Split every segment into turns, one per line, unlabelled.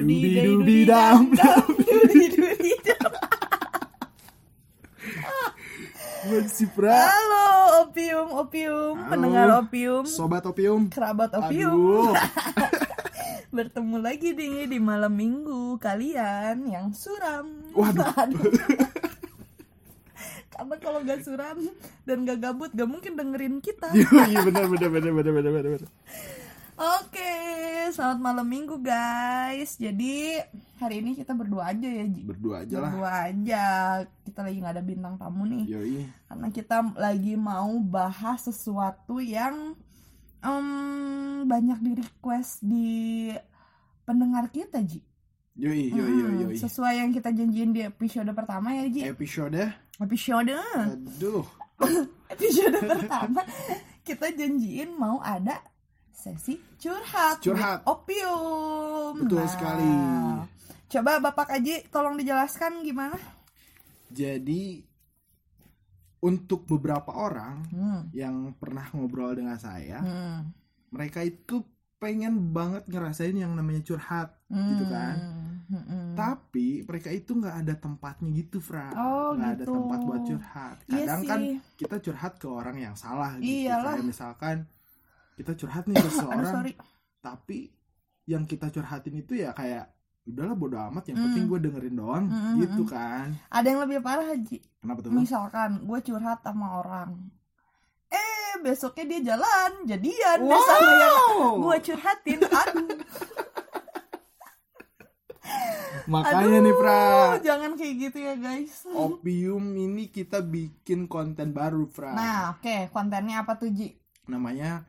Dudidudidam.
Dudidudidam.
Masih pra.
Halo opium opium
Halo.
pendengar opium
Sobat opium.
kerabat opium
Aduh.
bertemu lagi nih di malam minggu kalian yang suram
Waduh.
Aduh. karena kalau gak suram dan gak gabut gak mungkin dengerin kita
Iya benar benar benar benar benar benar.
Oke, selamat malam minggu guys. Jadi hari ini kita berdua aja ya, Ji.
Berdua aja lah.
Berdua aja. Kita lagi nggak ada bintang tamu nih.
Yoi.
Karena kita lagi mau bahas sesuatu yang em, banyak di request di pendengar kita, Ji.
Yoi yoi yoi yoi.
Sesuai yang kita janjiin di episode pertama ya, Ji.
Episode
Episode
aduh.
episode pertama kita janjiin mau ada sesi curhat
Curhat.
opium
Betul
Nah,
sekali.
coba bapak Aji tolong dijelaskan gimana
Jadi untuk beberapa orang
hmm.
yang pernah ngobrol dengan saya,
Hmm.
mereka itu pengen banget ngerasain yang namanya curhat gitu kan.
Hmm. Hmm.
Tapi mereka itu nggak ada tempatnya gitu, Fra.
Oh,
nggak ada
gitu.
tempat buat curhat.
Iya
Kadang kan
sih.
kita curhat ke orang yang salah gitu.
Iyalah.
Kayak misalkan kita curhat nih ke
Aduh
seorang,
sorry
tapi yang kita curhatin itu ya kayak udahlah bodo amat, yang
Hmm.
penting gue dengerin doang,
Hmm, hmm,
gitu
hmm.
kan.
ada yang lebih parah Haji
Kenapa tuh?
misalkan gue curhat sama orang eh besoknya dia jalan jadian
Wow.
sama yang gue curhatin aduh
Makanya
Aduh,
nih, Fra.
jangan kayak gitu ya guys.
Opium ini kita bikin konten baru, Fra.
Nah, oke, kontennya apa tuh Ji?
Namanya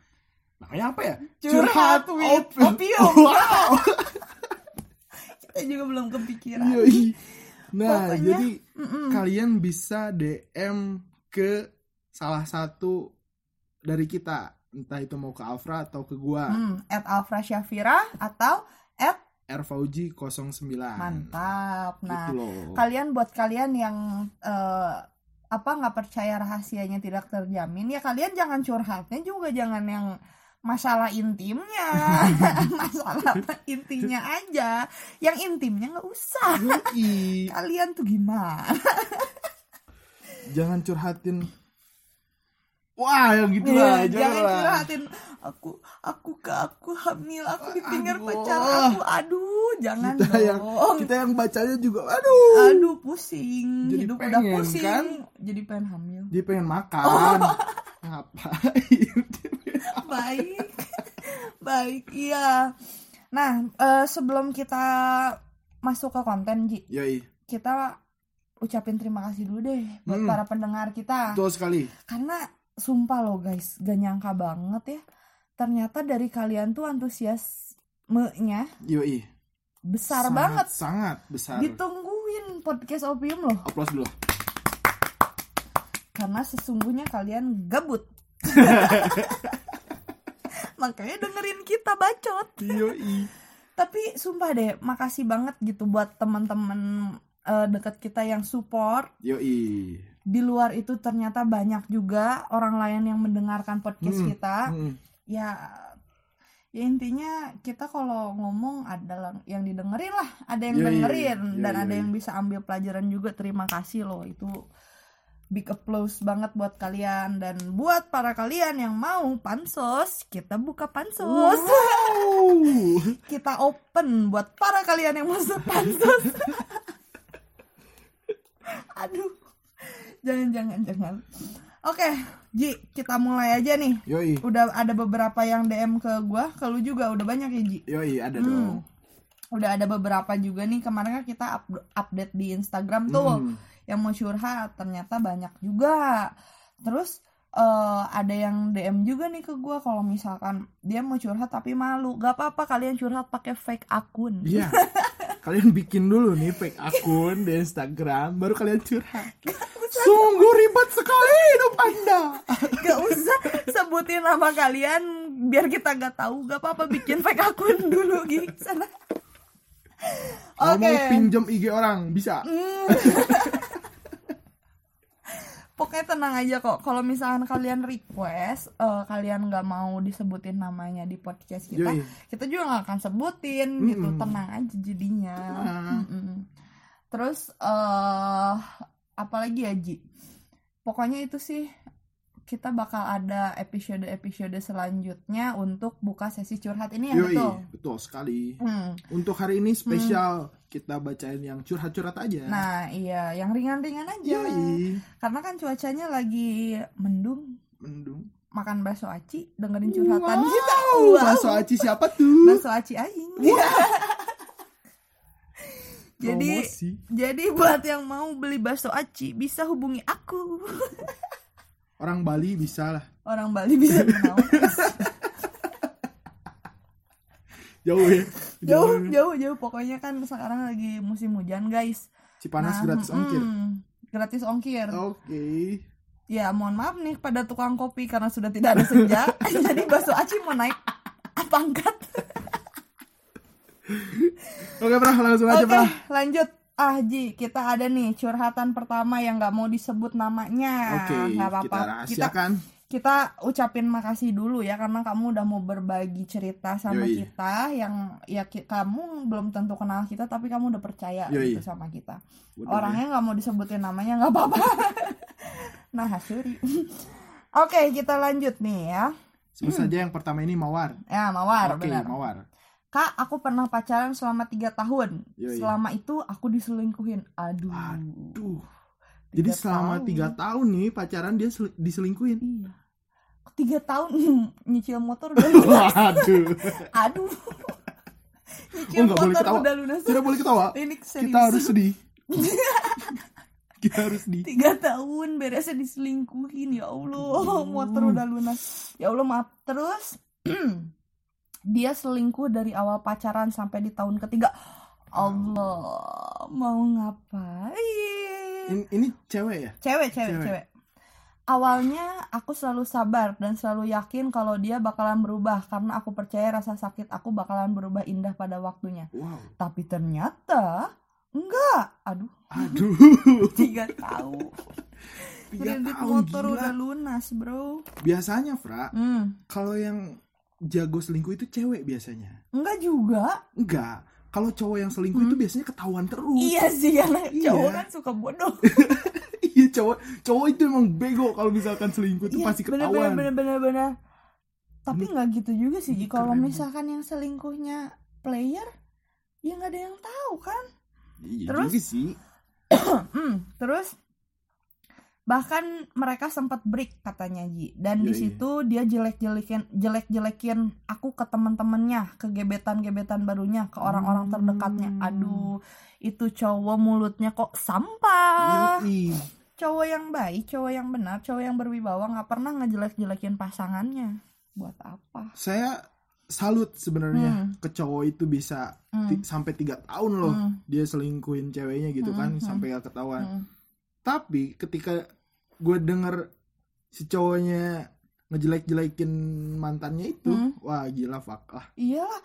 namanya apa ya?
Curhat with
Opium. Wow.
Kita juga belum kepikiran.
Yoi. Nah,
Pokoknya,
jadi
Mm-mm.
kalian bisa DM ke salah satu dari kita, entah itu mau ke Alfra atau ke gua,
Hmm, at Alfra Syafira atau at
Erfauji 09.
mantap. Nah,
Gitu loh.
kalian buat kalian yang eh, apa nggak percaya rahasianya tidak terjamin ya kalian jangan curhatnya juga jangan yang masalah intimnya masalah intinya aja yang intimnya nggak usah
Yoi.
kalian tuh gimana
Jangan curhatin Wah, yang gitu
Iya,
lah,
jangan
jangan lah.
curhatin aku aku ke aku hamil aku ditinggal pacar aku aduh jangan
Kita yang
dong
kita yang bacanya juga aduh.
aduh pusing
Jadi
hidup udah
pengen,
pusing
kan?
jadi pengen hamil
Dia pengen makan.
Oh.
Ngapain?
Baik baik iya nah eh, sebelum kita masuk ke konten Ji
Yoi,
kita ucapin terima kasih dulu deh buat
Hmm.
para pendengar kita
betul sekali.
karena sumpah loh guys gak nyangka banget ya ternyata dari kalian tuh antusiasmenya
Yoi.
besar
Sangat,
banget
Sangat besar.
ditungguin podcast opium loh
Aplaus dulu.
karena sesungguhnya kalian gabut makanya dengerin kita bacot
Yoi.
tapi sumpah deh makasih banget gitu buat teman-teman eh, dekat kita yang support
Yoi.
di luar itu ternyata banyak juga orang lain yang mendengarkan podcast
Hmm,
kita
Hmm.
ya ya intinya kita kalau ngomong ada yang didengerin lah ada yang
iya,
dengerin
iya,
dan
iya,
ada yang bisa ambil pelajaran juga terima kasih loh itu big applause banget buat kalian dan buat para kalian yang mau pansos kita buka pansos
Wow.
kita open buat para kalian yang masuk pansos aduh jangan jangan jangan oke Ji kita mulai aja nih
Yoi.
udah ada beberapa yang DM ke gua ke lu juga udah banyak ya Ji
Yoi, ada
Hmm.
dong.
udah ada beberapa juga nih kemarin kan kita up- update di Instagram tuh
Hmm.
Yang mau curhat ternyata banyak juga terus eh, ada yang DM juga nih ke gua kalau misalkan dia mau curhat tapi malu gak apa-apa kalian curhat pakai fake akun
Iya. kalian bikin dulu nih fake akun di Instagram, baru kalian curhat. Sungguh ribet sekali hidup Anda.
gak usah sebutin nama kalian biar kita gak tahu gak apa-apa bikin fake akun dulu gitu sana Oke.
mau pinjam IG orang bisa.
Hmm. Tenang aja kok. Kalau misalkan kalian request, eh, kalian nggak mau disebutin namanya di podcast kita,
Yoi.
kita juga nggak akan sebutin gitu.
Mm-mm.
Tenang aja jadinya.
Ah.
Mm-mm. Terus eh apalagi ya Ji? Pokoknya itu sih kita bakal ada episode-episode selanjutnya untuk buka sesi curhat ini ya
Yoi,
betul.
betul sekali.
Hmm.
Untuk hari ini spesial kita bacain yang curhat-curhat aja.
Nah iya, yang ringan-ringan aja.
Yoi,
Karena kan cuacanya lagi mendung.
mendung.
Makan bakso aci, dengerin curhatan
Wow,
kita.
bakso aci siapa tuh?
Bakso aci aing. jadi
Promosi.
jadi buat yang mau beli bakso aci bisa hubungi aku.
orang Bali bisa lah.
Orang Bali bisa menawan.
Jauh ya.
jauh jauh jauh pokoknya kan sekarang lagi musim hujan guys.
Cipanas
Nah,
gratis ongkir.
mm, gratis ongkir.
Oke.
Ya mohon maaf nih pada tukang kopi karena sudah tidak ada senja. jadi bakso aci mau naik pangkat.
Oke, Prah, langsung aja,
Oke,
Prah.
lanjut. Ah, Ji, kita ada nih curhatan pertama yang nggak mau disebut namanya.
Oke,
nggak apa-apa.
kita
Kita, kita ucapin makasih dulu ya karena kamu udah mau berbagi cerita sama
Yoi.
kita yang ya ki- kamu belum tentu kenal kita tapi kamu udah percaya
Yoi.
gitu sama kita.
Waduh,
Orangnya nggak mau disebutin namanya nggak apa-apa. nah, sorry. Oke, kita lanjut nih ya.
Sebut saja yang pertama ini Mawar.
Ya, Mawar,
Oke,
benar.
Mawar.
Kak, aku pernah pacaran selama tiga tahun.
Yoi.
Selama itu aku diselingkuhin. Aduh.
Aduh. Jadi selama tiga tahun nih pacaran dia sel- diselingkuhin.
Iya. Tiga tahun nyicil motor udah lunas.
Waduh.
Aduh. nyicil
Oh, boleh
motor
ketawa.
udah lunas.
Tidak boleh ketawa.
Ini.
Kita harus sedih. Kita harus sedih.
Tiga tahun beresnya diselingkuhin ya Allah. Motor udah lunas. Ya Allah maaf. Terus dia selingkuh dari awal pacaran sampai di tahun ketiga. Allah mau ngapain?
Ini, ini cewek ya?
cewek cewek
Cewek.
cewek awalnya aku selalu sabar dan selalu yakin kalau dia bakalan berubah karena aku percaya rasa sakit aku bakalan berubah indah pada waktunya
Wow.
tapi ternyata enggak aduh
Aduh.
tiga tahun
Tiga
kredit
tahun
motor
gila.
udah lunas bro
Biasanya, Fra,
hmm.
kalau yang jago selingkuh itu cewek biasanya.
enggak juga
Enggak. Kalau cowok yang selingkuh itu biasanya ketahuan terus.
iya sih karena
Iya.
cowok kan suka bodoh
Iya, cowok cowok itu emang bego kalau misalkan selingkuh itu
Iya,
pasti ketahuan.
bener, bener, bener, bener. Tapi nggak gitu juga sih. Ji. Kalau misalkan yang selingkuhnya player, ya nggak ada yang tahu kan.
Iya
Terus?
juga sih.
Hmm, terus bahkan mereka sempat break katanya Ji. Dan di
Iya,
situ dia jelek-jelekin jelek-jelekin aku ke teman-temannya, ke gebetan-gebetan barunya, ke orang-orang
Hmm.
terdekatnya. Aduh, itu cowok mulutnya kok sampah.
Yoi.
Cowok yang baik, cowok yang benar, cowok yang berwibawa nggak pernah ngejelek-jelekin pasangannya. Buat apa?
Saya salut sebenarnya
Hmm.
ke cowok itu bisa
Hmm.
sampai tiga tahun loh
Hmm.
dia selingkuhin ceweknya gitu
Hmm,
kan
hmm.
sampai gak ketahuan.
Hmm.
Tapi ketika gue denger si cowoknya ngejelek-jelekin mantannya itu,
Hmm.
wah gila fuck lah.
Iyalah.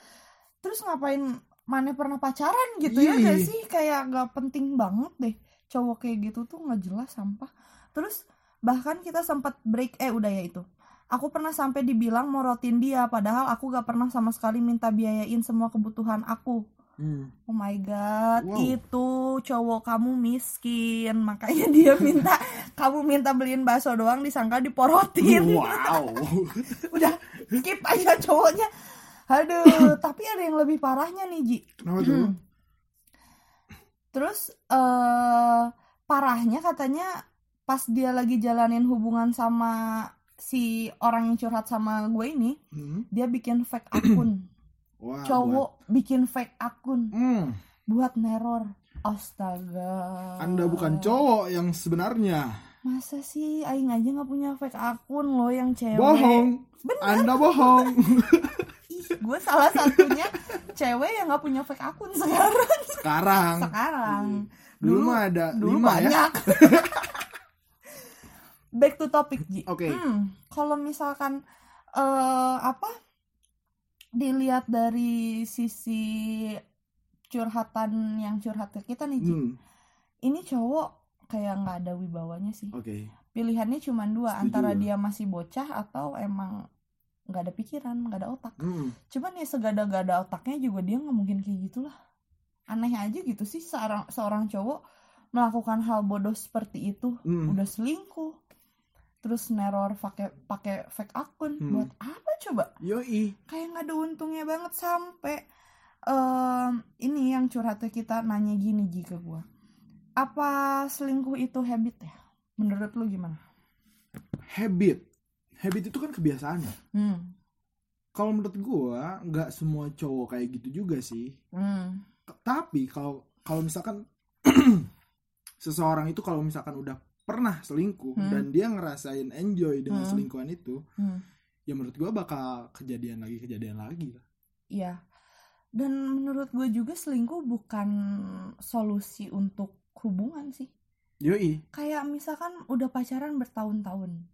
Terus ngapain mana pernah pacaran gitu
Iya,
ya gak
iya.
sih? Kayak gak penting banget deh. Cowok kayak gitu tuh nggak jelas sampah. Terus bahkan kita sempat break eh udah ya itu. Aku pernah sampai dibilang morotin dia padahal aku gak pernah sama sekali minta biayain semua kebutuhan aku.
Hmm.
Oh my god,
Wow.
itu cowok kamu miskin, makanya dia minta kamu minta beliin bakso doang disangka diporotin.
Wow.
Udah skip aja cowoknya. Aduh, tapi ada yang lebih parahnya nih, Ji.
Kenapa tuh?
Terus eh parahnya katanya pas dia lagi jalanin hubungan sama si orang yang curhat sama gue ini,
Hmm.
dia bikin fake akun.
Wah,
Cowok bikin fake akun
buat- Hmm.
buat neror. Astaga.
Anda bukan cowok yang sebenarnya.
Masa sih aing aja nggak punya fake akun loh yang cewek.
Bohong.
Bener.
Anda bohong.
Gue salah satunya cewek yang nggak punya fake akun sekarang.
Sekarang.
Sekarang.
Dulu, mah ada
dulu
lima ya.
banyak. Back to topic Ji.
Oke.
Hmm, kalau misalkan eh apa dilihat dari sisi curhatan yang curhat ke kita nih.
Hmm.
Ini cowok kayak nggak ada wibawanya sih.
Oke.
pilihannya cuma dua
Setuju.
antara dia masih bocah atau emang nggak ada pikiran nggak ada otak
Mm.
cuman ya segada-gada otaknya juga dia nggak mungkin kayak gitulah aneh aja gitu sih seorang seorang cowok melakukan hal bodoh seperti itu
Mm.
udah selingkuh terus neror pakai pakai fake akun
Hmm.
buat apa coba
Yoi.
kayak nggak ada untungnya banget sampai em, ini yang curhatnya kita nanya gini Ji ke gua apa selingkuh itu habit ya menurut lu gimana
Habit. Habit itu kan kebiasaan ya.
hmm.
Kalau menurut gua nggak semua cowok kayak gitu juga sih.
Hmm.
Tapi kalau kalau misalkan seseorang itu kalau misalkan udah pernah selingkuh
Hmm.
dan dia ngerasain enjoy dengan
Hmm.
selingkuhan itu,
Hmm.
Ya menurut gua bakal kejadian lagi kejadian lagi lah.
Iya. Dan menurut gue juga selingkuh bukan solusi untuk hubungan sih.
Yoi.
Kayak misalkan udah pacaran bertahun-tahun.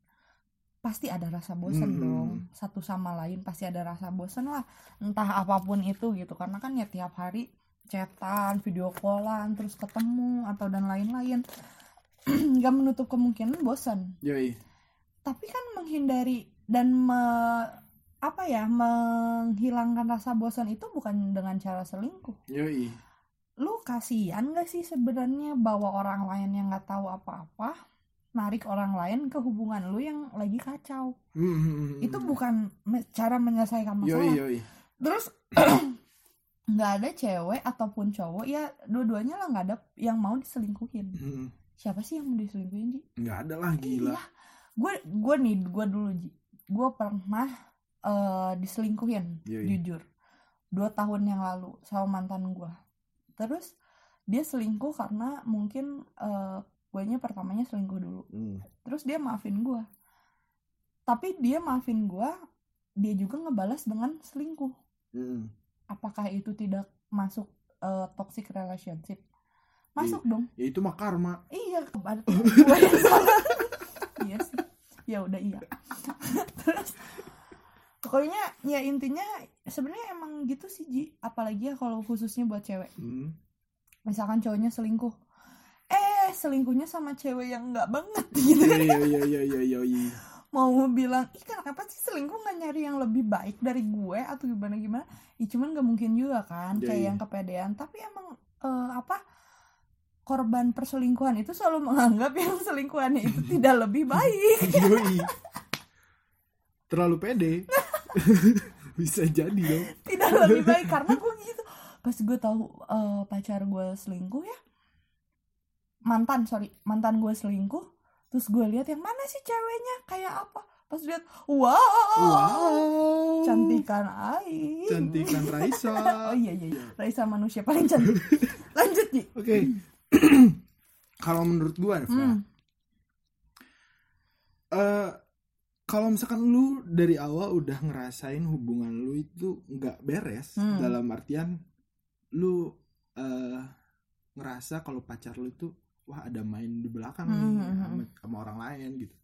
Pasti ada rasa bosan
Hmm.
dong. Satu sama lain pasti ada rasa bosan lah. Entah apa pun itu gitu. Karena kan ya tiap hari chatan, video callan, terus ketemu atau dan lain-lain. Gak menutup kemungkinan bosan.
Yoi.
Tapi kan menghindari dan me- apa ya menghilangkan rasa bosan itu bukan dengan cara selingkuh.
Yoi.
Lu kasihan gak sih sebenarnya bawa orang lain yang nggak tahu apa-apa, narik orang lain ke hubungan lu yang lagi kacau.
Hmm.
Itu bukan cara menyelesaikan
Yoi
masalah.
yoi.
Terus nggak ada cewek ataupun cowok ya dua-duanya lah nggak ada yang mau diselingkuhin.
Hmm.
Siapa sih yang mau diselingkuhin Ji?
Nggak ada lah gila.
Iya. Gue gue nih gue dulu Ji. Gue pernah eh, diselingkuhin
Yoi.
jujur dua tahun yang lalu sama mantan gue. Terus dia selingkuh karena mungkin eh guanya pertamanya selingkuh dulu.
Hmm.
Terus dia maafin gue. Tapi dia maafin gue, dia juga ngebalas dengan selingkuh.
Hmm.
Apakah itu tidak masuk eh, toxic relationship? Masuk dong.
Ya itu mah karma.
Iya, berarti gue yang salah. iya sih. Ya udah iya. Terus pokoknya ya intinya sebenarnya emang gitu sih Ji. Apalagi ya kalau khususnya buat cewek.
Hmm.
Misalkan cowoknya selingkuh. Eh, selingkuhnya sama cewek yang enggak banget gitu.
Iya iya iya iya iya iya.
Mau bilang, "Ih, kenapa sih selingkuh nggak nyari yang lebih baik dari gue atau gimana gimana?" Ya cuman nggak mungkin juga kan
Iya,
kayak
iya.
yang kepedean, tapi emang eh, apa korban perselingkuhan itu selalu menganggap yang selingkuhannya itu tidak lebih baik.
Terlalu pede. Bisa jadi dong.
tidak lebih baik karena gue gitu pas gue tahu eh, pacar gue selingkuh ya mantan sorry mantan gue selingkuh terus gue lihat yang mana sih ceweknya kayak apa pas lihat wow,
Wow.
cantikan air
Cantikan Raisa.
oh iya iya iya. Raisa manusia paling cantik lanjut Ji
Oke. Kalau menurut gua, Eva,
hmm.
eh, kalau misalkan lu dari awal udah ngerasain hubungan lu itu nggak beres
Hmm.
dalam artian lu eh, ngerasa kalau pacar lu itu wah ada main di belakang
Hmm,
nih
hmm,
sama, sama orang lain gitu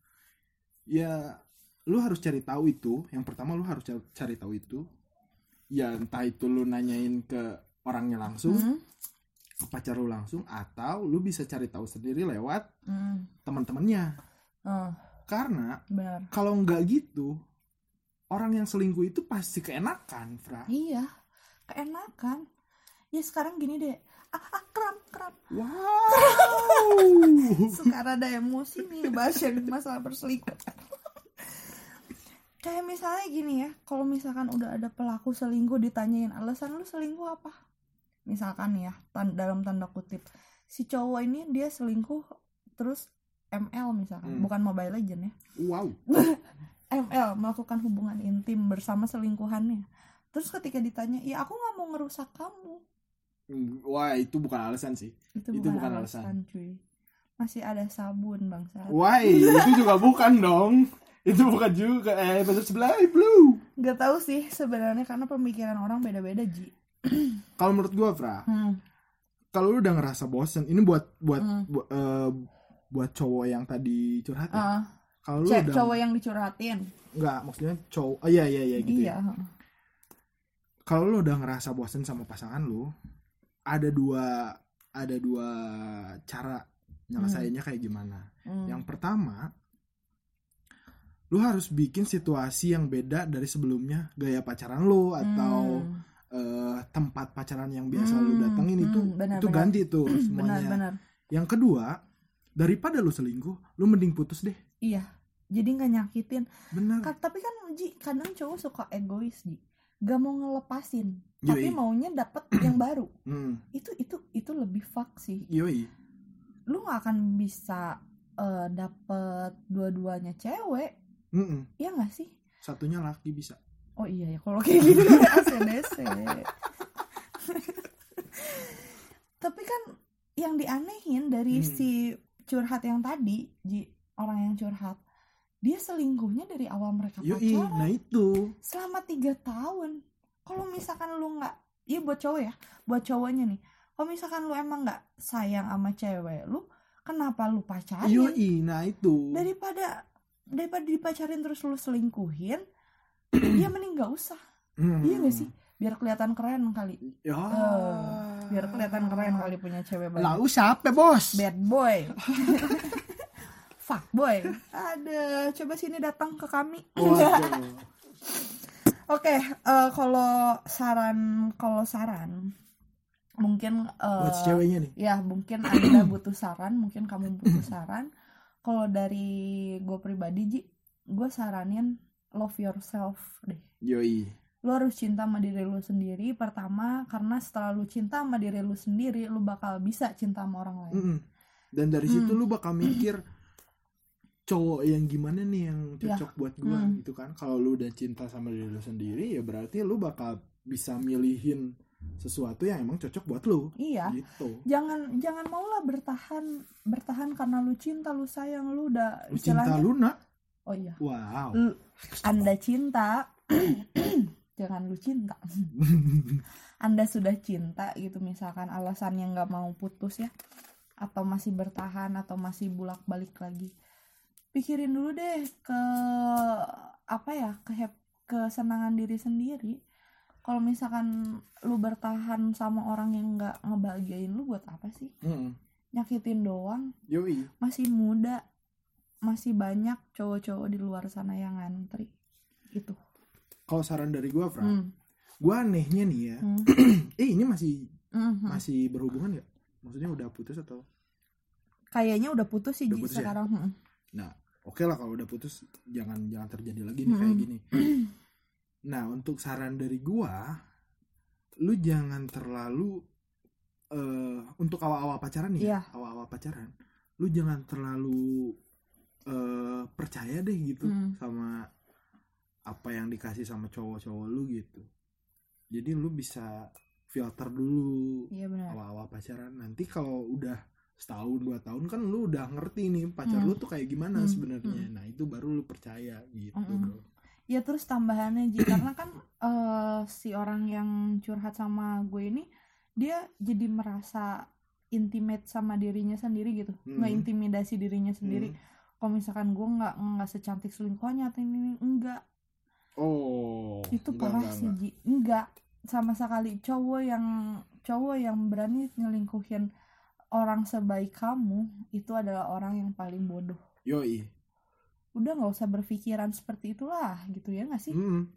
ya lu harus cari tahu itu yang pertama lu harus cari, cari tahu itu ya entah itu lu nanyain ke orangnya langsung
Hmm.
ke pacar lu langsung atau lu bisa cari tahu sendiri lewat
Hmm.
teman-temannya
Oh,
karena
benar.
kalau nggak gitu orang yang selingkuh itu pasti keenakan Fra.
Iya keenakan. Ya sekarang gini deh. Ah, ah kram kram
wow!
Suka rada emosi nih bahas yang masalah perselingkuhan. Kayak misalnya gini ya kalau misalkan udah ada pelaku selingkuh ditanyain alasan lu selingkuh apa? Misalkan ya tan- dalam tanda kutip. Si cowok ini dia selingkuh terus ML misalkan.
Hmm.
bukan Mobile Legend ya.
Wow.
ML melakukan hubungan intim bersama selingkuhannya. Terus ketika ditanya ya aku nggak mau ngerusak kamu.
Hmm, wah itu bukan alasan sih.
Itu,
Itu
bukan,
bukan
alasan,
alasan.
cuy. Masih ada sabun bangsa
wah itu juga bukan dong. Itu bukan juga. Eh bahasa sebelah blue.
Nggak tahu sih sebenarnya karena pemikiran orang beda-beda ji.
Kalau menurut gua Fra
hmm.
kalau lu udah ngerasa bosen ini buat buat
Hmm.
bu- eh, buat cowok yang tadi curhat ya?
Ah,
kalau lu udah
cowok yang dicurhatin?
Nggak maksudnya cowok oh, iya iya iya gitu
iya
ya kalau lu udah ngerasa bosen sama pasangan lu ada dua ada dua cara nyelesainnya kayak gimana?
Hmm.
yang pertama lu harus bikin situasi yang beda dari sebelumnya gaya pacaran lu atau
Hmm.
eh, tempat pacaran yang biasa lu
Hmm,
datengin
hmm,
itu
benar,
itu
benar.
ganti tuh
benar
semuanya.
benar.
Yang kedua daripada lu selingkuh lu mending putus deh.
Iya jadi nggak nyakitin.
Benar
Ka- tapi kan Ji kadang cowok suka egois Ji. Gak mau ngelepasin
Yoi.
tapi maunya dapet yang baru.
Hmm.
itu itu itu lebih fuck sih.
Yoi.
Lu nggak akan bisa eh, dapet dua-duanya cewek.
Mm-mm.
ya nggak sih?
Satunya laki bisa.
Oh iya ya kalau kayak gitu ACDC tapi kan yang dianehin dari
Hmm.
si curhat yang tadi Ji orang yang curhat dia selingkuhnya dari awal mereka
yoi
pacaran.
nah itu.
Selama tiga tahun. Kalau misalkan lu nggak iya buat cowok ya buat cowoknya nih kalau misalkan lu emang nggak sayang sama cewek lu kenapa lu pacarin?
Yoi nah itu.
Daripada daripada dipacarin terus lu selingkuhin ya mending nggak usah.
Hmm.
iya gak sih? Biar kelihatan keren kali.
Ya.
Eh, biar kelihatan keren kali punya cewek banyak
Lalu siapa bos?
bad boy fuck boy ada coba sini datang ke kami. Oke, eh, kalau saran kalau saran mungkin eh,
Buat ceweknya nih.
ya mungkin anda butuh saran, mungkin kamu butuh saran. Kalau dari gue pribadi Ji, gue saranin love yourself deh.
Yoi.
Lu harus cinta sama diri lu sendiri pertama karena setelah lu cinta sama diri lu sendiri, lu bakal bisa cinta sama orang lain.
Mm-mm. Dan dari situ
Hmm.
lu bakal mikir cowok yang gimana nih yang
Ya.
cocok buat gua
Hmm.
gitu kan. Kalau lu udah cinta sama diri lu sendiri ya berarti lu bakal bisa milihin sesuatu yang emang cocok buat lu
Iya.
gitu.
Jangan jangan maulah bertahan bertahan karena lu cinta, lu sayang, lu udah
Lu cinta
istilahnya
lu nak?
Oh iya.
Wow.
Lu- Anda cinta, jangan lu cinta. Anda sudah cinta gitu misalkan alasannya nggak mau putus ya, atau masih bertahan atau masih bulak balik lagi, pikirin dulu deh ke apa ya ke kesenangan diri sendiri. Kalau misalkan lu bertahan sama orang yang nggak ngebahagiain lu buat apa sih?
Mm-mm.
Nyakitin doang.
Yoi.
Masih muda, masih banyak cowok-cowok di luar sana yang ngantri. Gitu.
Kalau saran dari gua, Fra,
Hmm.
gua anehnya nih ya.
Hmm.
eh ini masih
Mhm.
masih berhubungan nggak? Maksudnya udah putus atau?
Kayaknya udah putus sih
Udah putus ya?
sekarang. Hmm.
Nah, oke lah kalau udah putus jangan jangan terjadi lagi nih kayak
Mm-mm.
gini. Nah, untuk saran dari gua, lu jangan terlalu eh untuk awal-awal pacaran nih,
Iya.
ya, awal-awal pacaran, lu jangan terlalu eh percaya deh gitu
Hmm.
sama apa yang dikasih sama cowok-cowok lu gitu. Jadi lu bisa filter dulu
Iya
awal-awal pacaran nanti kalau udah setahun dua tahun kan lu udah ngerti nih pacar
Hmm.
lu tuh kayak gimana
Hmm,
sebenarnya
hmm.
nah itu baru lu percaya gitu
Mm-mm.
bro
Ya terus tambahannya Ji, karena kan eh, si orang yang curhat sama gue ini dia jadi merasa intimate sama dirinya sendiri gitu,
Hmm.
nggak intimidasi dirinya sendiri.
Hmm.
Kalau misalkan gue nggak nggak secantik selingkuhannya atau ini enggak,
oh
itu
enggak,
parah
enggak,
sih
enggak.
Ji, enggak sama sekali cowok yang cowok yang berani nyelingkuhin orang sebaik kamu itu adalah orang yang paling bodoh.
yoi
Udah nggak usah berpikiran seperti itulah gitu ya nggak sih?
Hmm.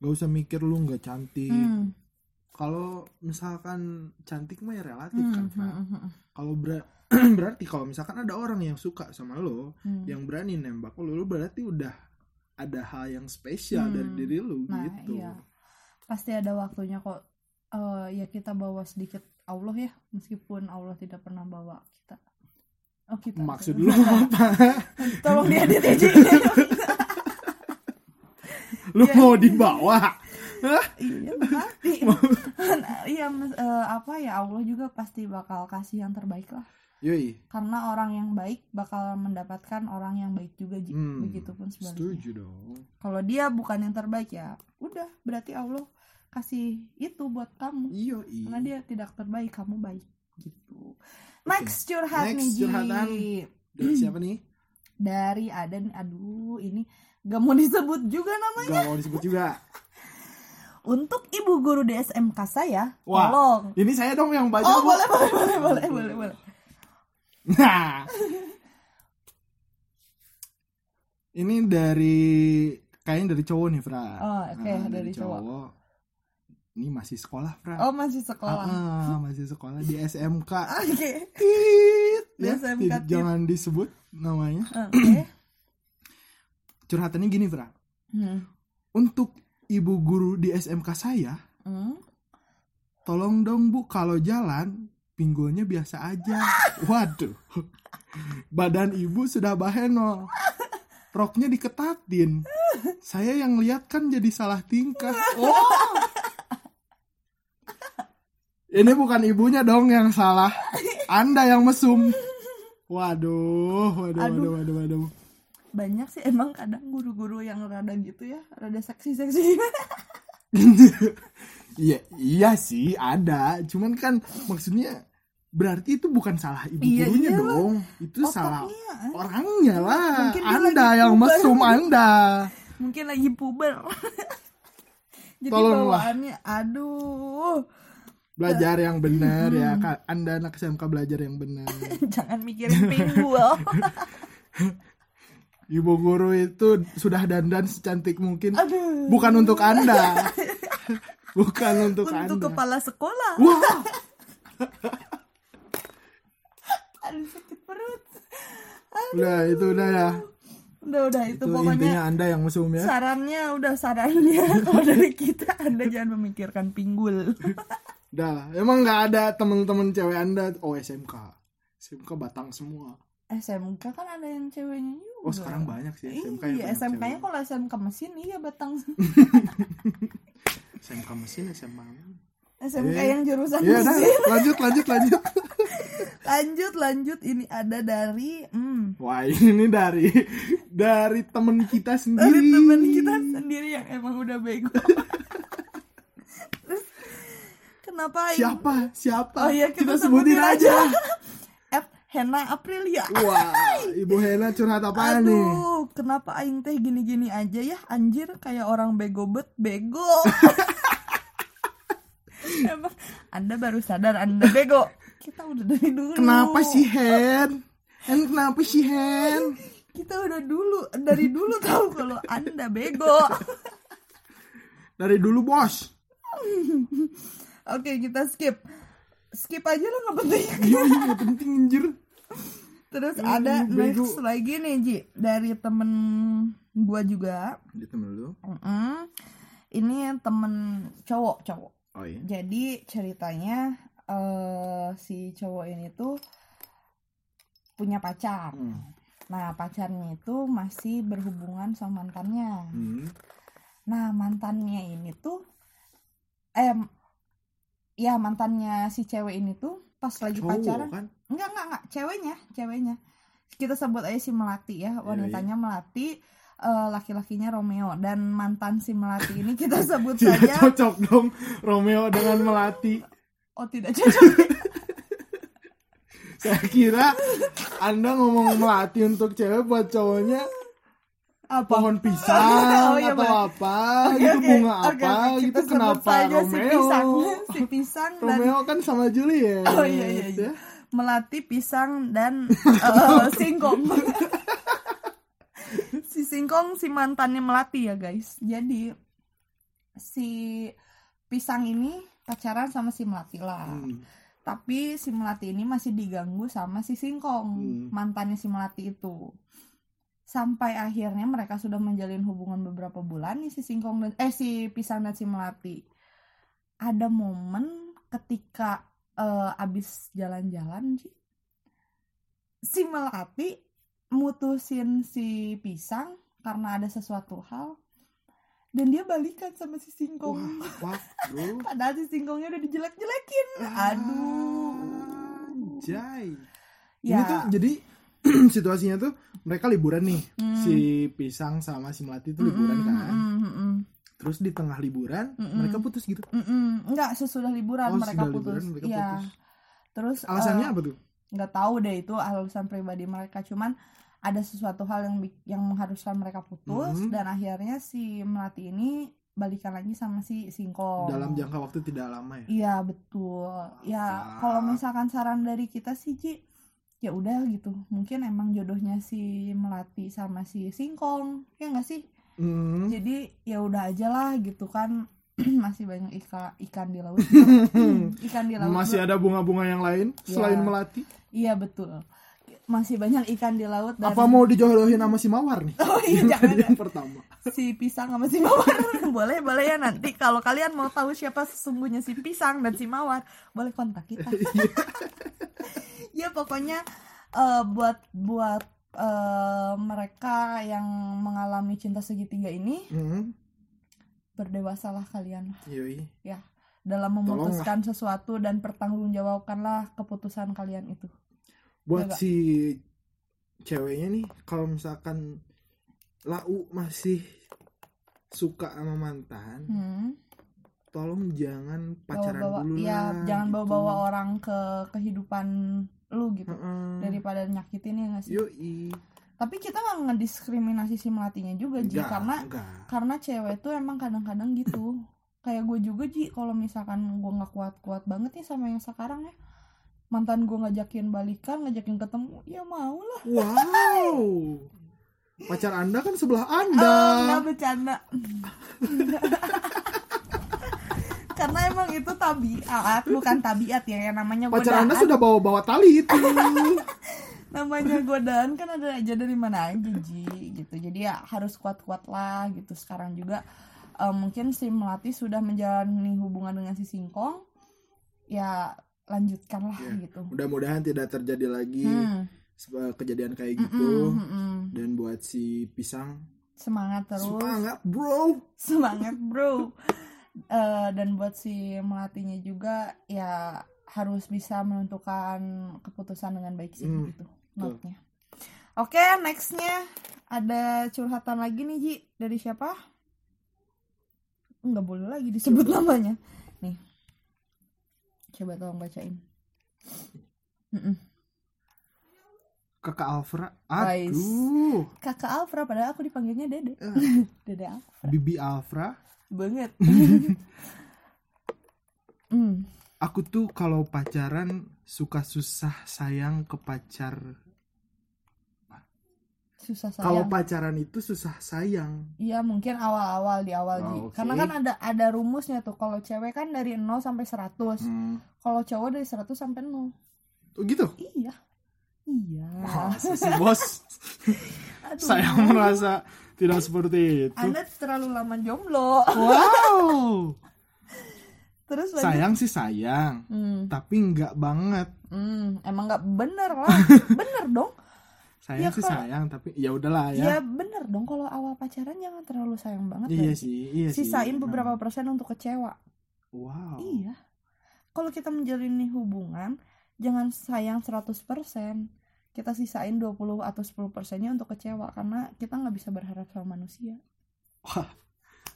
Gak usah mikir lu nggak cantik
Hmm,
kalau misalkan cantik mah ya relatif
hmm,
kan
hmm, hmm, hmm,
kalau ber- berarti kalau misalkan ada orang yang suka sama lo
hmm.
yang berani nembak lo lu berarti udah ada hal yang spesial
Hmm.
dari diri lu
Nah,
gitu.
iya. pasti ada waktunya kok eh, ya kita bawa sedikit Allah ya meskipun Allah tidak pernah bawa kita. Oh kita
maksud lu apa?
Tolong diedit aja
lu
Ya.
mau dibawa?
Iya pasti. Iya mas- eh, apa ya Allah juga pasti bakal kasih yang terbaik lah
yoi.
Karena orang yang baik bakal mendapatkan orang yang baik juga.
Hmm,
begitupun sebaliknya.
setuju dong.
Kalau dia bukan yang terbaik ya udah berarti Allah kasih itu buat kamu.
Iya
karena dia tidak terbaik kamu baik gitu. Next curhat
Next
nih
curhatan. dari siapa nih?
Dari Aden aduh ini gak mau disebut juga namanya.
Gak mau disebut juga.
Untuk ibu guru di SMK saya
Wah.
tolong.
ini saya dong yang baca
oh
Bu.
boleh boleh boleh boleh boleh boleh
nah Ini dari kayaknya dari cowok nih, Fra.
Oh, oke,
Ah,
dari cowok.
Ini masih sekolah, Fra.
Oh masih sekolah.
Ah, masih sekolah di SMK.
Oke.
Tit,
Di
ya,
SMK,
tidak-
tit.
jangan disebut namanya.
Oke.
Curhatannya gini, Fra.
Hmm.
Untuk ibu guru di SMK saya,
Hmm.
tolong dong Bu kalau jalan pinggulnya biasa aja. Waduh. Badan ibu sudah baheno. Roknya diketatin. Saya yang lihat kan jadi salah tingkah. Oh. Ini bukan ibunya dong yang salah. Anda yang mesum. Waduh, waduh,
Aduh.
waduh, waduh, waduh.
Banyak sih emang kadang guru-guru yang rada gitu ya, rada seksi-seksi.
Iya, iya sih ada. Cuman kan maksudnya berarti itu bukan salah ibu
Iya,
gurunya
iyalah.
dong. Itu salah
Otaknya, eh.
orangnya lah.
Mungkin dia
Anda yang
puber.
mesum Anda.
Mungkin lagi puber. Jadi
Tolonglah.
bawaannya aduh.
Belajar yang benar ya. Ka- Anda anak SMK belajar yang benar.
Jangan mikirin pinggul.
Ibu guru itu sudah dandan secantik mungkin.
Aduh.
Bukan untuk Anda. Bukan untuk,
Untuk
Anda.
kepala sekolah.
Wah,
Aduh sakit perut.
udah itu udah ya.
Udah udah itu,
Itu
pokoknya
intinya Anda yang mesum ya.
sarannya udah sarannya kalau dari kita Anda jangan memikirkan pinggul.
Udah lah. Emang nggak ada temen-temen cewek Anda oh SMK. SMK Batang semua.
SMK kan ada yang ceweknya juga.
Oh sekarang banyak sih SMK yang
Iya, SMK-nya
cewek.
kalau SMK mesin iya batang.
SMK mesin.
SMK
Eh,
yang jurusan
Iya dah,
mesin.
lanjut lanjut lanjut.
Lanjut lanjut ini ada dari hmm,
Wah ini dari dari temen kita sendiri.
dari teman kita sendiri yang emang udah bego. Terus kenapa
Siapa? Siapa?
Oh iya, kita
sebutin
sebutin
aja.
At Hena Aprilia.
Wah, Ibu Hena curhat apa nih?
Aduh, kenapa aing teh gini-gini aja ya? Anjir, kayak orang bego bet bego. Emang Anda baru sadar Anda bego. Kita udah dari dulu.
Kenapa sih Hen? Hen kenapa sih Hen?
Kita udah dulu dari dulu tahu kalau Anda bego.
Dari dulu bos.
Oke, kita skip. Skip aja lah nggak penting.
Iya iya nggak penting anjir.
Terus
Hmm,
ada
bego.
next lagi nih Ji dari temen gua juga.
Di temen lu.
Mm-mm. Ini temen cowok cowok.
Oh iya.
Jadi ceritanya eh si cowok ini tuh punya pacar.
Hmm.
Nah pacarnya itu masih berhubungan sama mantannya.
Hmm.
Nah mantannya ini tuh, eh ya mantannya si cewek ini tuh pas lagi
Cowok
pacaran,
kan?
enggak enggak enggak ceweknya, ceweknya. Kita sebut aja si Melati ya, wanitanya Melati. eh, laki-lakinya Romeo dan mantan si Melati ini kita sebut saja
cocok dong Romeo dengan Melati.
Oh tidak cocok.
Saya kira Anda ngomong Melati untuk cewek buat cowoknya
apa?
pohon pisang
Oh, iya,
atau
Mbak.
apa?
Oke,
gitu
oke,
bunga
oke,
apa gitu
kita sebut
kenapa
saja si
Romeo?
pisang si pisang dan
Romeo kan sama Juliet.
Oh, iya, iya, iya.
ya.
melati pisang dan eh, singkong. Si singkong si mantannya melati ya guys. Jadi si pisang ini pacaran sama si melati lah
Hmm.
tapi si melati ini masih diganggu sama si singkong
Hmm.
mantannya si melati itu sampai akhirnya mereka sudah menjalin hubungan beberapa bulan nih si singkong dan eh si pisang dan si melati ada momen ketika eh, abis jalan-jalan si melati mutusin si pisang karena ada sesuatu hal dan dia balikan sama si singkong
wah waduh
padahal si singkongnya udah dijelek-jelekin aduh
Jai.
ya
Ini tuh jadi situasinya tuh mereka liburan nih.
Hmm.
Si Pisang sama si Melati tuh liburan
Mm-mm,
kan.
mm-mm.
Terus di tengah liburan
Mm-mm.
mereka putus gitu.
Mm-mm. Enggak, sesudah liburan
Oh,
mereka putus.
liburan mereka putus.
Terus
Alasannya
eh,
apa tuh?
nggak tahu deh itu alasan pribadi mereka cuman ada sesuatu hal yang yang mengharuskan mereka putus
Mhm.
dan akhirnya si melati ini balikan lagi sama si singkong
Dalam jangka waktu tidak lama ya.
iya betul ya
Fuck.
kalau misalkan saran dari kita sih Ci ya udah gitu mungkin emang jodohnya si melati sama si singkong ya nggak sih
Hmm.
jadi ya udah aja lah gitu kan masih banyak ikan ikan di laut ikan di laut
Masih ada bunga-bunga yang lain
Ya.
selain melati?
iya betul masih banyak ikan di laut dan
Apa mau dijodohin sama si Mawar nih?
oh iya
Yang
jangan
yang pertama.
si pisang sama si mawar boleh boleh ya nanti kalau kalian mau tahu siapa sesungguhnya si pisang dan si mawar boleh kontak kita ya pokoknya eh, buat buat eh, mereka yang mengalami cinta segitiga ini
Hmm.
berdewasalah kalian
Yoi.
dalam memutuskan sesuatu dan pertanggungjawabkanlah keputusan kalian itu
Buat
Enggak.
si ceweknya nih, kalau misalkan lau masih suka sama mantan,
hmm.
tolong jangan pacaran
bawa-bawa
dulu
ya
lah.
jangan
gitu.
bawa-bawa orang ke kehidupan lu gitu
Heeh.
daripada nyakitin ya nggak sih
Yoi.
tapi kita nggak ngediskriminasi si melatinya juga Ji
Enggak,
karena
enggak.
karena cewek tuh emang kadang-kadang gitu kayak gue juga Ji kalau misalkan gue nggak kuat-kuat banget nih sama yang sekarang ya mantan gue ngajakin balikan ngajakin ketemu ya mau lah
Wow. Pacar Anda kan sebelah
Ah,
Anda.
nggak bercanda karena emang itu tabiat bukan tabiat ya yang namanya
Pacar Anda
godaan
sudah bawa-bawa tali itu.
namanya godaan kan ada aja dari mana aja Ji gitu jadi ya harus kuat-kuat lah gitu sekarang juga eh, mungkin si melati sudah menjalani hubungan dengan si singkong ya lanjutkanlah
Ya,
gitu.
Mudah-mudahan tidak terjadi lagi
Hmm,
se- kejadian kayak gitu.
mm-mm.
Dan buat si pisang,
semangat terus.
semangat bro.
semangat bro. Eh, dan buat si melatinya juga ya harus bisa menentukan keputusan dengan baik sih
Hmm,
gitu notnya oke nextnya ada curhatan lagi nih Ji. Dari siapa? Nggak boleh lagi disebut namanya coba tolong bacain.
Kakak Alfra.
Guys.
Aduh.
kakak Alfra padahal aku dipanggilnya Dede
Eh,
Dede Alfra
Bibi Alfra.
banget hmm.
Aku tuh kalau pacaran suka susah sayang ke pacar.
Susah
Kalau
sayang
pacaran itu susah sayang.
Iya mungkin awal-awal di awal
Oh, oke.
Karena kan ada ada rumusnya tuh. Kalau cewek kan dari 0 sampai 100.
Hmm.
Kalau cowok dari 100 sampai 0.
Oh gitu.
Iya. Iya.
Masa sih bos?
Aduh.
Saya merasa tidak seperti itu.
Anda terlalu lama jomblo.
Wow.
Terus lanjut.
Sayang sih sayang,
Hmm,
tapi nggak banget.
hmm, emang nggak bener lah. bener dong.
Sayang
Ya,
sih
kalau-
sayang, tapi ya udahlah
Ya
ya.
bener dong. Kalau awal pacaran jangan terlalu sayang banget.
Iya sih, iya sih.
Sisain
Nah.
beberapa persen untuk kecewa.
Wow.
Iya. Kalau kita menjalin hubungan, jangan sayang 100%. Kita sisain 20 atau 10 persennya untuk kecewa karena kita nggak bisa berharap sama manusia.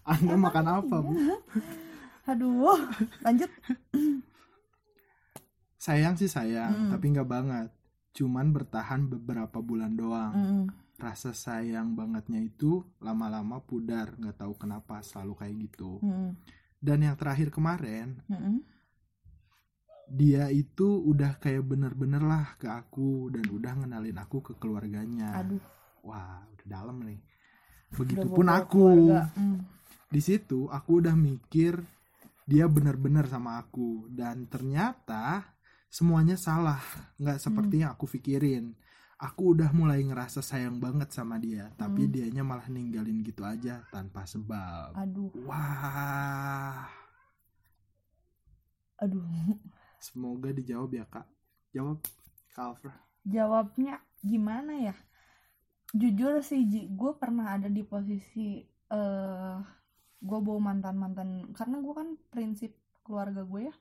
Anda
Emang
makan apa, Bu?
iya. Aduh, lanjut.
Sayang sih sayang,
Mm.
tapi nggak banget. Cuman bertahan beberapa bulan doang.
Mm,
Rasa sayang bangetnya itu lama-lama pudar, nggak tahu kenapa selalu kayak gitu.
mm,
Dan yang terakhir kemarin,
mm, mm.
dia itu udah kayak bener-bener lah ke aku dan udah ngenalin aku ke keluarganya.
Aduh,
Wah, udah dalam nih. Begitupun aku.
Mm,
Di situ aku udah mikir dia bener-bener sama aku dan ternyata semuanya salah, nggak seperti yang aku pikirin. Aku udah mulai ngerasa sayang banget sama dia, tapi
Hmm.
dianya malah ninggalin gitu aja tanpa sebab.
Aduh,
Wah,
aduh.
semoga dijawab ya kak. Jawab, Kak Alfra.
Jawabnya gimana ya? Jujur sih, gue pernah ada di posisi eh gue bawa mantan-mantan karena gue kan prinsip keluarga gue ya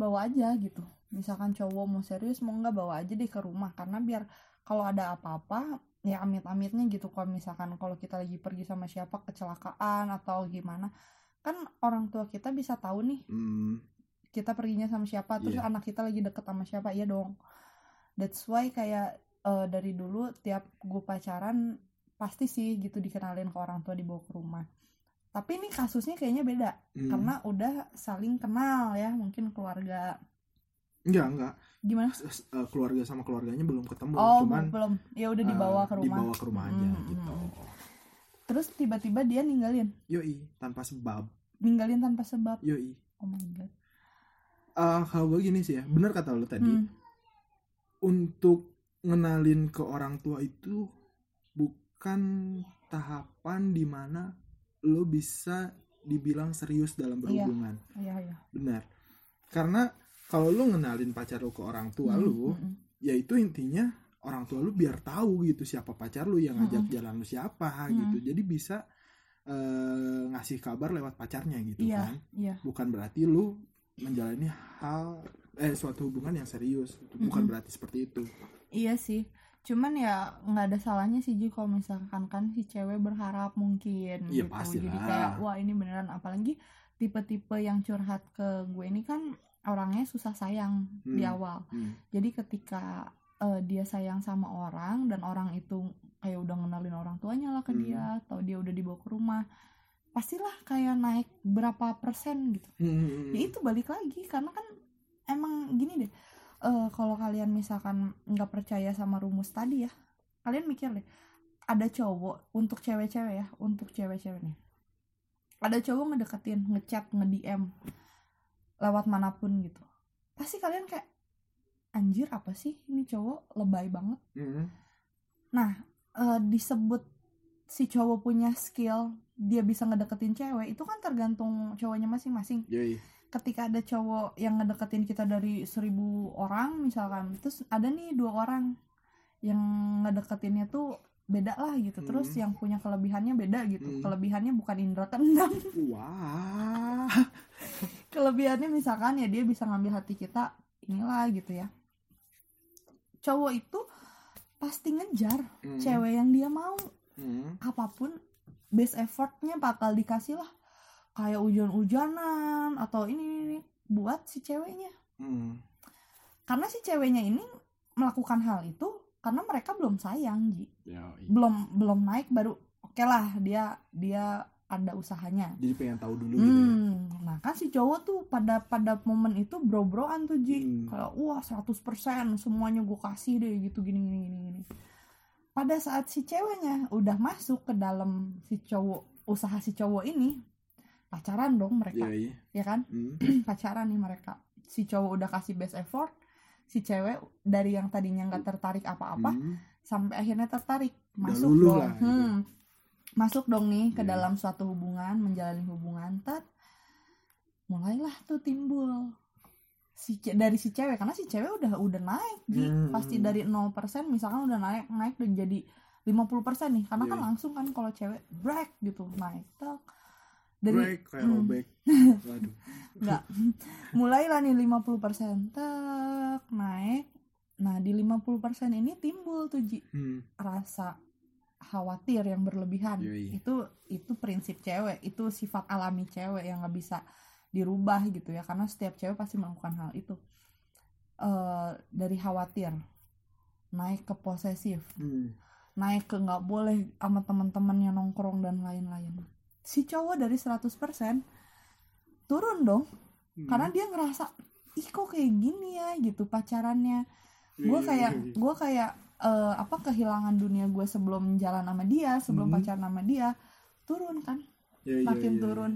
bawa aja gitu. Misalkan cowok mau serius mau nggak bawa aja deh ke rumah. Karena biar kalau ada apa-apa ya amit-amitnya gitu. Kalau misalkan kalau kita lagi pergi sama siapa kecelakaan atau gimana kan orang tua kita bisa tahu nih
Hmm,
kita perginya sama siapa terus
Iya.
anak kita lagi deket sama siapa ya dong. That's why kayak eh, dari dulu tiap gue pacaran pasti sih gitu dikenalin ke orang tua dibawa ke rumah. Tapi ini kasusnya kayaknya beda
hmm,
karena udah saling kenal ya mungkin keluarga
enggak enggak.
Gimana?
S- eh, keluarga sama keluarganya belum ketemu
oh
cuman
belum. Ya udah dibawa
eh,
ke rumah.
dibawa ke rumah aja
Hmm,
gitu.
hmm, terus tiba-tiba dia ninggalin?
Yoi tanpa sebab.
Ninggalin tanpa sebab?
Yoi.
Oh my god.
Eh, kalau gue gini sih ya benar kata lo tadi.
Hmm.
untuk ngenalin ke orang tua itu bukan tahapan di mana lo bisa dibilang serius dalam berhubungan.
Iya iya.
Benar karena kalau lo ngenalin pacar lo ke orang tua
Hmm,
lo
hmm, hmm.
ya itu intinya orang tua lu biar tahu gitu siapa pacar lu yang ngajak
Mm-mm.
jalan lu siapa
Mm-mm.
gitu jadi bisa eh, ngasih kabar lewat pacarnya gitu
iya
kan
iya
bukan berarti lu menjalani hal eh suatu hubungan yang serius bukan
Mm-mm.
berarti seperti itu
Iya sih, cuman ya nggak ada salahnya sih Ji kalau misalkan kan si cewek berharap mungkin
Iya,
gitu.
pastilah.
Jadi kayak wah ini beneran apalagi tipe-tipe yang curhat ke gue ini kan orangnya susah sayang di
Hmm.
awal.
Hmm.
Jadi ketika eh, dia sayang sama orang dan orang itu kayak udah ngenalin orang tuanya lah ke
Hmm.
dia atau dia udah dibawa ke rumah, pastilah kayak naik berapa persen gitu
Hmm.
ya itu balik lagi karena kan emang gini deh eh kalau kalian misalkan nggak percaya sama rumus tadi ya kalian mikir deh ada cowok untuk cewek-cewek ya untuk cewek-cewek nih ada cowok ngedeketin ngechat nge-DM lewat mana pun gitu pasti kalian kayak anjir apa sih ini cowok lebay banget
Hmm.
Nah, eh, disebut si cowok punya skill, dia bisa ngedeketin cewek, itu kan tergantung cowoknya masing-masing.
Yoi.
Ketika ada cowok yang ngedeketin kita dari seribu orang misalkan, terus ada nih dua orang yang ngedeketinnya tuh beda lah gitu. Terus
Hmm.
yang punya kelebihannya beda gitu.
Hmm.
Kelebihannya bukan indra keenam.
wah
Kelebihannya misalkan ya dia bisa ngambil hati kita inilah gitu ya. Cowok itu pasti ngejar
Hmm.
cewek yang dia mau.
Hmm.
apa pun best effortnya bakal dikasih lah kayak hujan-hujanan atau ini, ini, ini buat si ceweknya
Hmm.
karena si ceweknya ini melakukan hal itu karena mereka belum sayang ji
Yoi.
belum belum naik baru oke lah dia dia ada usahanya
jadi pengen tahu dulu gitu ya
hmm nah kan si cowok tuh pada pada momen itu bro-broan tuh ji
Hmm.
kayak wah 100% semuanya gue kasih deh gitu gini gini gini gini pada saat si ceweknya udah masuk ke dalam si cowok usaha si cowok ini pacaran dong mereka
Yoi.
ya kan
Hmm.
pacaran nih mereka si cowok udah kasih best effort si cewek dari yang tadinya nggak tertarik apa-apa
Hmm.
sampai akhirnya tertarik
Udah
masuk dong
lah, gitu.
Hmm. Masuk dong nih ke
Iya.
dalam suatu hubungan menjalani hubungan tet mulailah tuh timbul si dari si cewek karena si cewek udah udah naik Ji.
Hmm.
pasti dari 0% misalkan udah naik naik udah jadi 50% nih karena kan
Iya.
langsung kan kalau cewek break gitu naik tek dari
break kayak
Hmm.
waduh
Enggak. Mulailah nih 50% tek naik. Nah, di 50% ini timbul tuh Ji,
hmm.
rasa khawatir yang berlebihan.
Yoi.
Itu itu prinsip cewek, itu sifat alami cewek yang nggak bisa dirubah gitu ya karena setiap cewek pasti melakukan hal itu. Eh dari khawatir naik ke posesif,
Hmm.
naik ke nggak boleh sama teman-temannya nongkrong dan lain-lain. Si cowok dari 100% turun dong
Hmm.
karena dia ngerasa ih kok kayak gini ya gitu pacarannya gue
Iya,
kayak
iya, iya.
gue kayak eh, apa kehilangan dunia gue sebelum jalan sama dia sebelum
Hmm.
pacaran sama dia turun kan
Iya, iya,
makin
iya, iya.
turun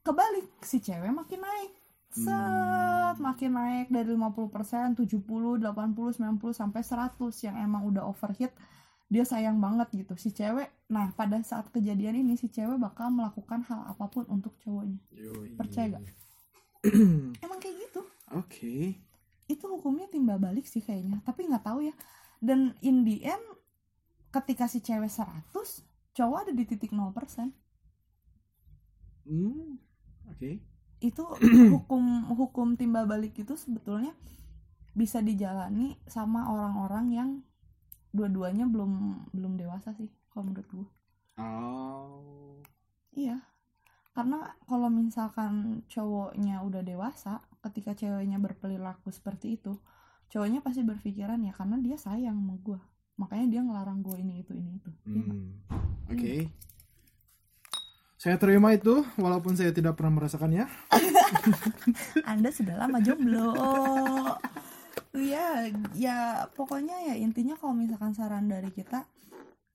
kebalik si cewek makin naik set
Hmm.
makin naik dari 50% 70 80 90 sampai 100 yang emang udah overheat dia sayang banget gitu si cewek nah pada saat kejadian ini si cewek bakal melakukan hal apa pun untuk cowoknya
Yoi.
Percaya gak? emang kayak gitu
Oke.
itu hukumnya timbal balik sih kayaknya tapi nggak tahu ya dan in the end ketika si cewek 100 cowok ada di titik 0%
Hmm. Oke.
itu hukum hukum timbal balik itu sebetulnya bisa dijalani sama orang-orang yang dua-duanya belum belum dewasa sih kalau menurut gue
Oh.
iya karena kalau misalkan cowoknya udah dewasa ketika ceweknya berperilaku seperti itu cowoknya pasti berpikiran ya karena dia sayang sama gue makanya dia ngelarang gue ini itu ini itu Iya?
Hmm. Oke. Saya terima itu walaupun saya tidak pernah merasakannya.
Anda sudah lama jomblo. Iya, ya pokoknya ya intinya kalau misalkan saran dari kita,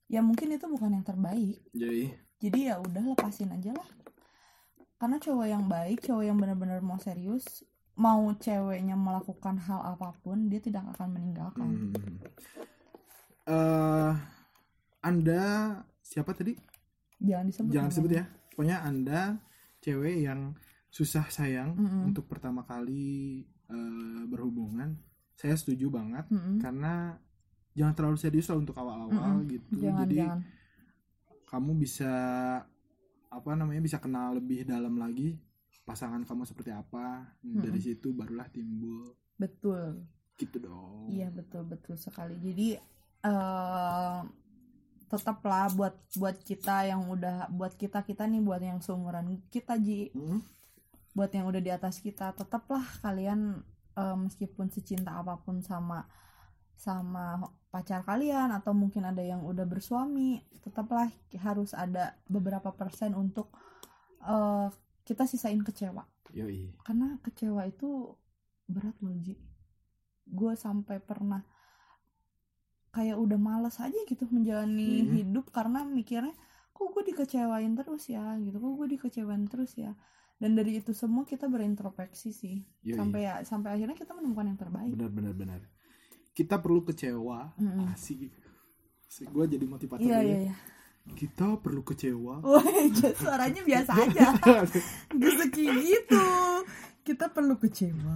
ya mungkin itu bukan yang terbaik.
Jadi,
Jadi ya udah lepasin aja lah. Karena cowok yang baik, cowok yang benar-benar mau serius, mau ceweknya melakukan hal apa pun, dia tidak akan meninggalkan.
hmm. Eh, Anda siapa tadi?
Jangan disebut.
Jangan
namanya.
sebut ya. Pokoknya Anda cewek yang susah sayang
Mm-mm.
untuk pertama kali eh, berhubungan. Saya setuju banget
Mm-mm.
karena jangan terlalu serius lah untuk awal-awal
Mm-mm.
gitu.
Jangan,
Jadi
jangan.
kamu bisa apa namanya bisa kenal lebih dalam lagi pasangan kamu seperti apa. Dari situ barulah timbul
Betul.
gitu dong.
Iya betul betul sekali. Jadi eh tetaplah buat buat kita yang udah buat kita kita nih buat yang seumuran kita ji
Mm.
buat yang udah di atas kita tetaplah kalian eh, meskipun secinta apa pun sama sama pacar kalian atau mungkin ada yang udah bersuami tetaplah harus ada beberapa persen untuk eh, kita sisain kecewa.
Yoi.
karena kecewa itu berat loh Ji. Gue sampai pernah kayak udah males aja gitu menjalani
Hmm.
hidup karena mikirnya kok gue dikecewain terus ya? Gitu. Kok gue dikecewain terus ya? Dan dari itu semua kita berintrospeksi sih.
Yoi.
sampai ya sampai akhirnya kita menemukan yang terbaik.
Benar benar benar. Kita perlu kecewa
Mm-mm.
asik. Gue jadi motivator
iya
kita perlu kecewa.
Wah, suaranya biasa aja. Kayak gitu. Kita perlu kecewa.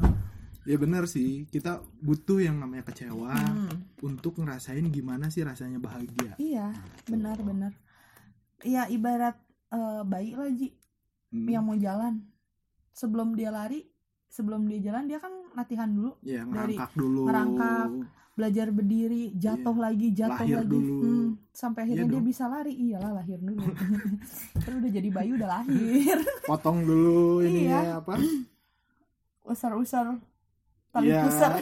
Ya benar sih. Kita butuh yang namanya kecewa
Hmm.
untuk ngerasain gimana sih rasanya bahagia.
Iya benar benar. Ya ibarat eh, bayi lah Ji
Hmm.
yang mau jalan. Sebelum dia lari sebelum dia jalan dia kan latihan dulu.
Ya
dari
ngerangkak dulu.
ngerangkak, belajar berdiri jatuh lagi jatuh
Lahir
lagi
dulu.
Hmm, sampai akhirnya
Iya
dia
dong.
bisa lari iyalah lahir dulu kan udah jadi bayi udah lahir
potong dulu ini
Iya.
ya apa
usar-usar tali
Iya.
pusar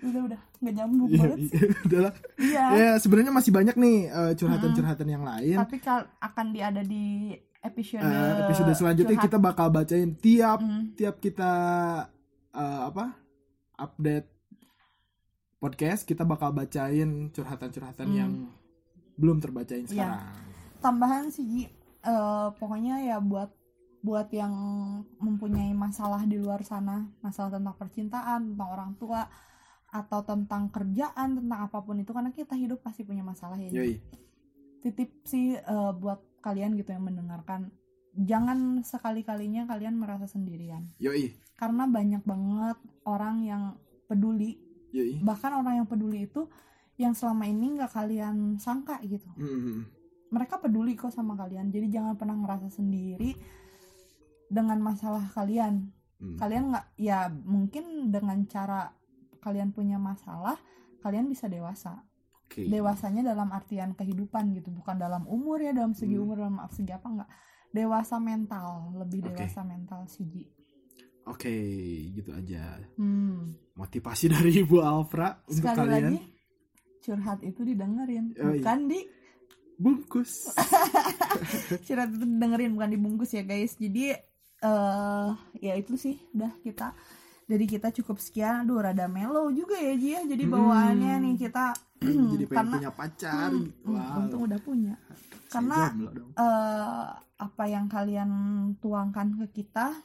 udah udah nggak nyambung
Iya,
banget sih.
iya, udahlah.
iya
ya sebenarnya masih banyak nih eh, curhatan-curhatan yang lain
tapi kal- akan diada di episode
Eh, episode selanjutnya
curhat.
kita bakal bacain tiap
Hmm,
tiap kita eh, apa update podcast kita bakal bacain curhatan-curhatan
Hmm.
yang belum terbacain
Iya.
sekarang.
tambahan sih Ji, eh, pokoknya ya buat buat yang mempunyai masalah di luar sana masalah tentang percintaan tentang orang tua atau tentang kerjaan tentang apa pun itu karena kita hidup pasti punya masalah ya.
Yoi.
titip sih eh, buat kalian gitu yang mendengarkan jangan sekali kalinya kalian merasa sendirian
Yoi.
karena banyak banget orang yang peduli
Yoi.
bahkan orang yang peduli itu yang selama ini nggak kalian sangka gitu
Hmm.
mereka peduli kok sama kalian jadi jangan pernah ngerasa sendiri dengan masalah kalian
Hmm.
kalian nggak ya mungkin dengan cara kalian punya masalah kalian bisa dewasa
Oke.
dewasanya dalam artian kehidupan gitu bukan dalam umur ya dalam segi
Hmm.
umur dalam segi apa enggak dewasa mental lebih dewasa mental sih
Oke, gitu aja.
hmm.
Motivasi dari Ibu Alfra untuk
sekali
kalian.
lagi curhat itu didengerin
Oh, iya.
bukan di
Bungkus.
curhat itu dengerin bukan dibungkus ya guys jadi eh ya itu sih udah kita dari kita cukup sekian aduh rada mellow juga ya Ji ya jadi
Hmm.
bawaannya nih kita
Jadi pengen
karena
punya pacar.
Hmm,
gitu.
hmm,
Wow.
untung udah punya karena eh apa yang kalian tuangkan ke kita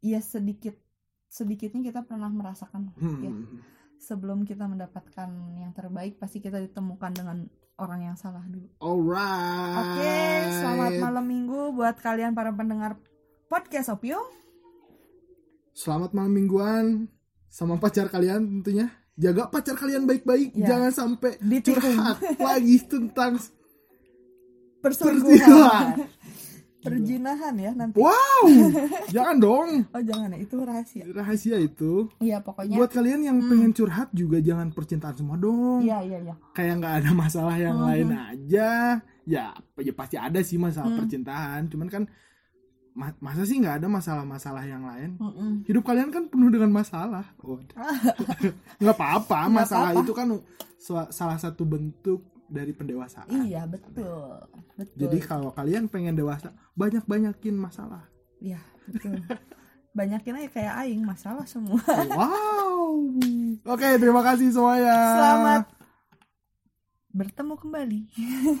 ya sedikit sedikitnya kita pernah merasakan
Hmm.
ya sebelum kita mendapatkan yang terbaik pasti kita ditemukan dengan orang yang salah dulu
Alright.
oke selamat malam minggu buat kalian para pendengar podcast opium
Selamat malam mingguan sama pacar kalian tentunya. Jaga pacar kalian baik-baik,
Ya.
jangan sampai
Ditikung.
curhat lagi tentang
perselingkuhan
perselingkuhan.
Perjinahan ya nanti
Wow, jangan dong.
oh jangan ya itu rahasia
Rahasia itu.
iya pokoknya
Buat kalian yang
Hmm.
pengen curhat juga jangan percintaan semua dong.
iya iya iya
Kayak nggak ada masalah yang
Mhm.
lain aja. Ya, ya pasti ada sih masalah
Hmm.
percintaan. Cuman kan ma- masa sih nggak ada masalah-masalah yang lain?
Mm-mm.
Hidup kalian kan penuh dengan masalah. Nggak apa-apa.
Nggak
Masalah
apa-apa.
itu kan sa- salah satu bentuk dari pendewasaan.
iya betul betul
Jadi kalau kalian pengen dewasa, banyak-banyakin masalah.
iya betul banyakin aja kayak aing masalah semua
Wow. Oke, terima kasih semuanya.
selamat bertemu kembali